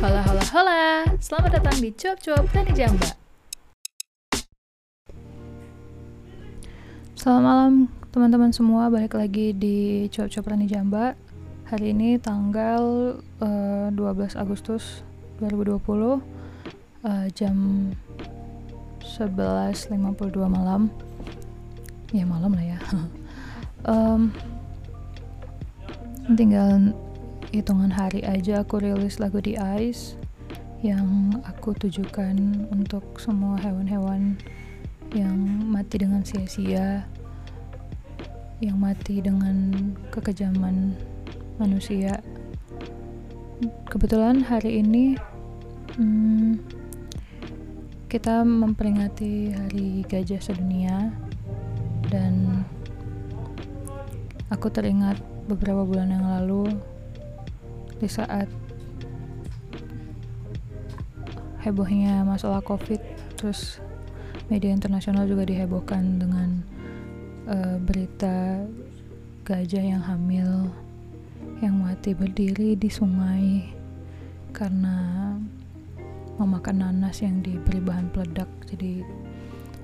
Hola hola hola, selamat datang di Cuap Cuap Tani Jamba. Selamat malam teman-teman semua, balik lagi di Cuap Cuap Tani Jamba. Hari ini tanggal uh, 12 Agustus 2020 uh, jam 11.52 malam. Ya malam lah ya. um, tinggal hitungan hari aja aku rilis lagu di Ice yang aku tujukan untuk semua hewan-hewan yang mati dengan sia-sia yang mati dengan kekejaman manusia. Kebetulan hari ini hmm, kita memperingati hari gajah sedunia dan aku teringat beberapa bulan yang lalu di saat hebohnya masalah covid terus media internasional juga dihebohkan dengan uh, berita gajah yang hamil yang mati berdiri di sungai karena memakan nanas yang diberi bahan peledak. Jadi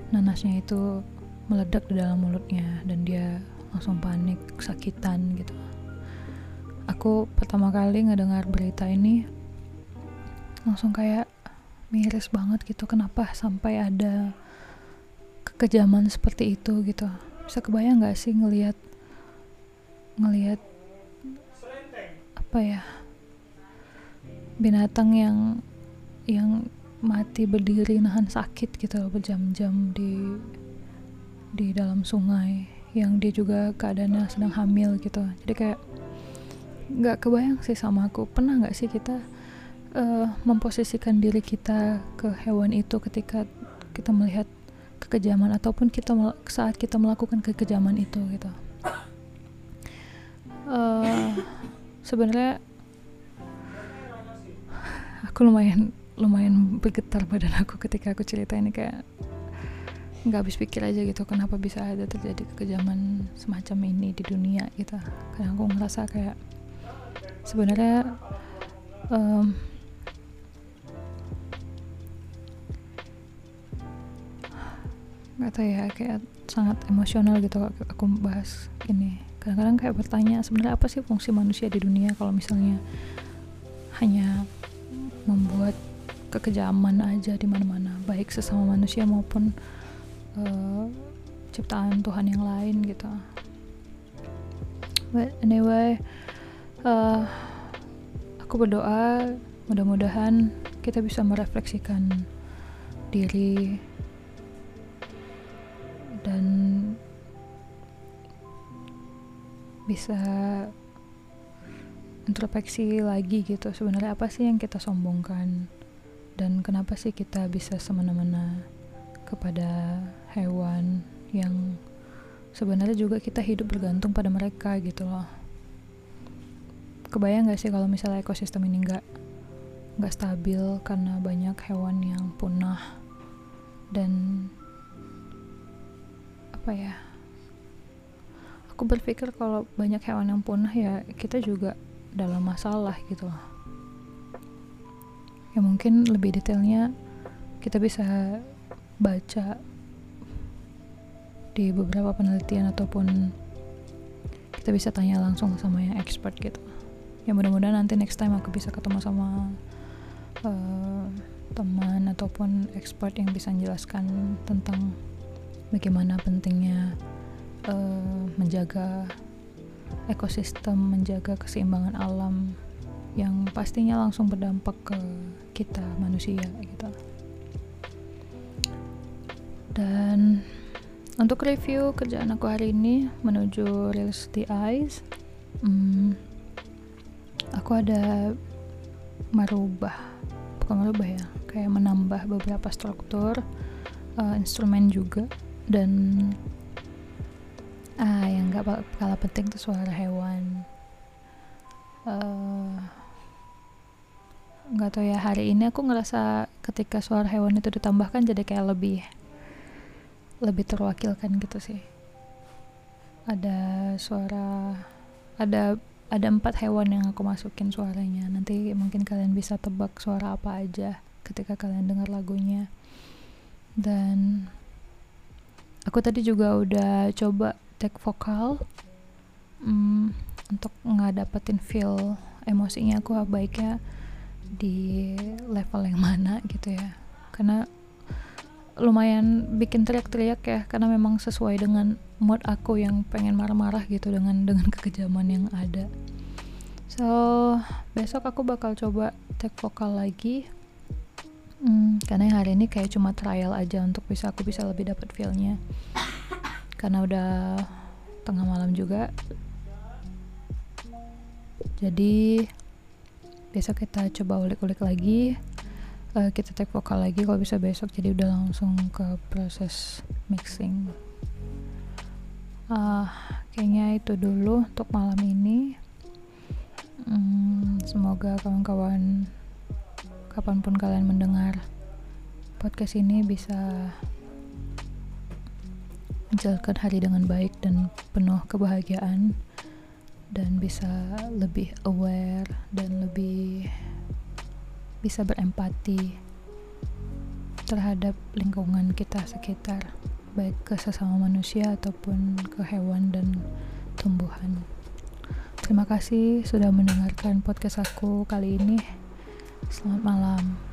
nanasnya itu meledak di dalam mulutnya dan dia langsung panik sakitan gitu aku pertama kali ngedengar berita ini langsung kayak miris banget gitu kenapa sampai ada kekejaman seperti itu gitu. Bisa kebayang nggak sih ngelihat ngelihat apa ya binatang yang yang mati berdiri nahan sakit gitu berjam-jam di di dalam sungai yang dia juga keadaannya sedang hamil gitu. Jadi kayak nggak kebayang sih sama aku. Pernah nggak sih kita uh, memposisikan diri kita ke hewan itu ketika kita melihat kekejaman ataupun kita saat kita melakukan kekejaman itu gitu? Uh, sebenarnya aku lumayan lumayan bergetar badan aku ketika aku cerita ini kayak nggak habis pikir aja gitu kenapa bisa ada terjadi kekejaman semacam ini di dunia gitu. Karena aku ngerasa kayak sebenarnya um, nggak tahu ya kayak sangat emosional gitu aku bahas ini. Kadang-kadang kayak bertanya sebenarnya apa sih fungsi manusia di dunia kalau misalnya hanya membuat kekejaman aja di mana-mana baik sesama manusia maupun uh, ciptaan Tuhan yang lain gitu? But anyway uh, aku berdoa mudah-mudahan kita bisa merefleksikan diri dan bisa introspeksi lagi gitu sebenarnya apa sih yang kita sombongkan dan kenapa sih kita bisa semena-mena kepada hewan yang sebenarnya juga kita hidup bergantung pada mereka gitu loh kebayang gak sih kalau misalnya ekosistem ini nggak nggak stabil karena banyak hewan yang punah dan apa ya? Aku berpikir kalau banyak hewan yang punah ya kita juga dalam masalah gitu loh. Ya mungkin lebih detailnya kita bisa baca di beberapa penelitian ataupun kita bisa tanya langsung sama yang expert gitu ya mudah-mudahan nanti next time aku bisa ketemu sama uh, teman ataupun expert yang bisa menjelaskan tentang bagaimana pentingnya uh, menjaga ekosistem, menjaga keseimbangan alam yang pastinya langsung berdampak ke kita manusia gitu. Dan untuk review kerjaan aku hari ini menuju Reels the Eyes, hmm, aku ada merubah bukan merubah ya kayak menambah beberapa struktur uh, instrumen juga. Dan ah yang gak kalah penting tuh suara hewan. Uh, nggak tahu ya hari ini aku ngerasa ketika suara hewan itu ditambahkan jadi kayak lebih lebih terwakilkan gitu sih. Ada suara ada ada empat hewan yang aku masukin suaranya. Nanti mungkin kalian bisa tebak suara apa aja ketika kalian dengar lagunya. Dan aku tadi juga udah coba take vokal. Um, untuk nggak dapetin feel emosinya aku baiknya di level yang mana gitu ya. Karena lumayan bikin teriak-teriak ya karena memang sesuai dengan mood aku yang pengen marah-marah gitu dengan dengan kekejaman yang ada. So besok aku bakal coba take vokal lagi. Hmm, karena hari ini kayak cuma trial aja untuk bisa aku bisa lebih dapat feelnya. Karena udah tengah malam juga. Jadi besok kita coba ulik-ulik lagi uh, kita take vokal lagi kalau bisa besok jadi udah langsung ke proses mixing. Uh, kayaknya itu dulu untuk malam ini. Hmm, semoga kawan-kawan kapan pun kalian mendengar podcast ini bisa menjalankan hari dengan baik dan penuh kebahagiaan dan bisa lebih aware dan lebih bisa berempati terhadap lingkungan kita sekitar baik ke sesama manusia ataupun ke hewan dan tumbuhan. Terima kasih sudah mendengarkan podcast aku kali ini. Selamat malam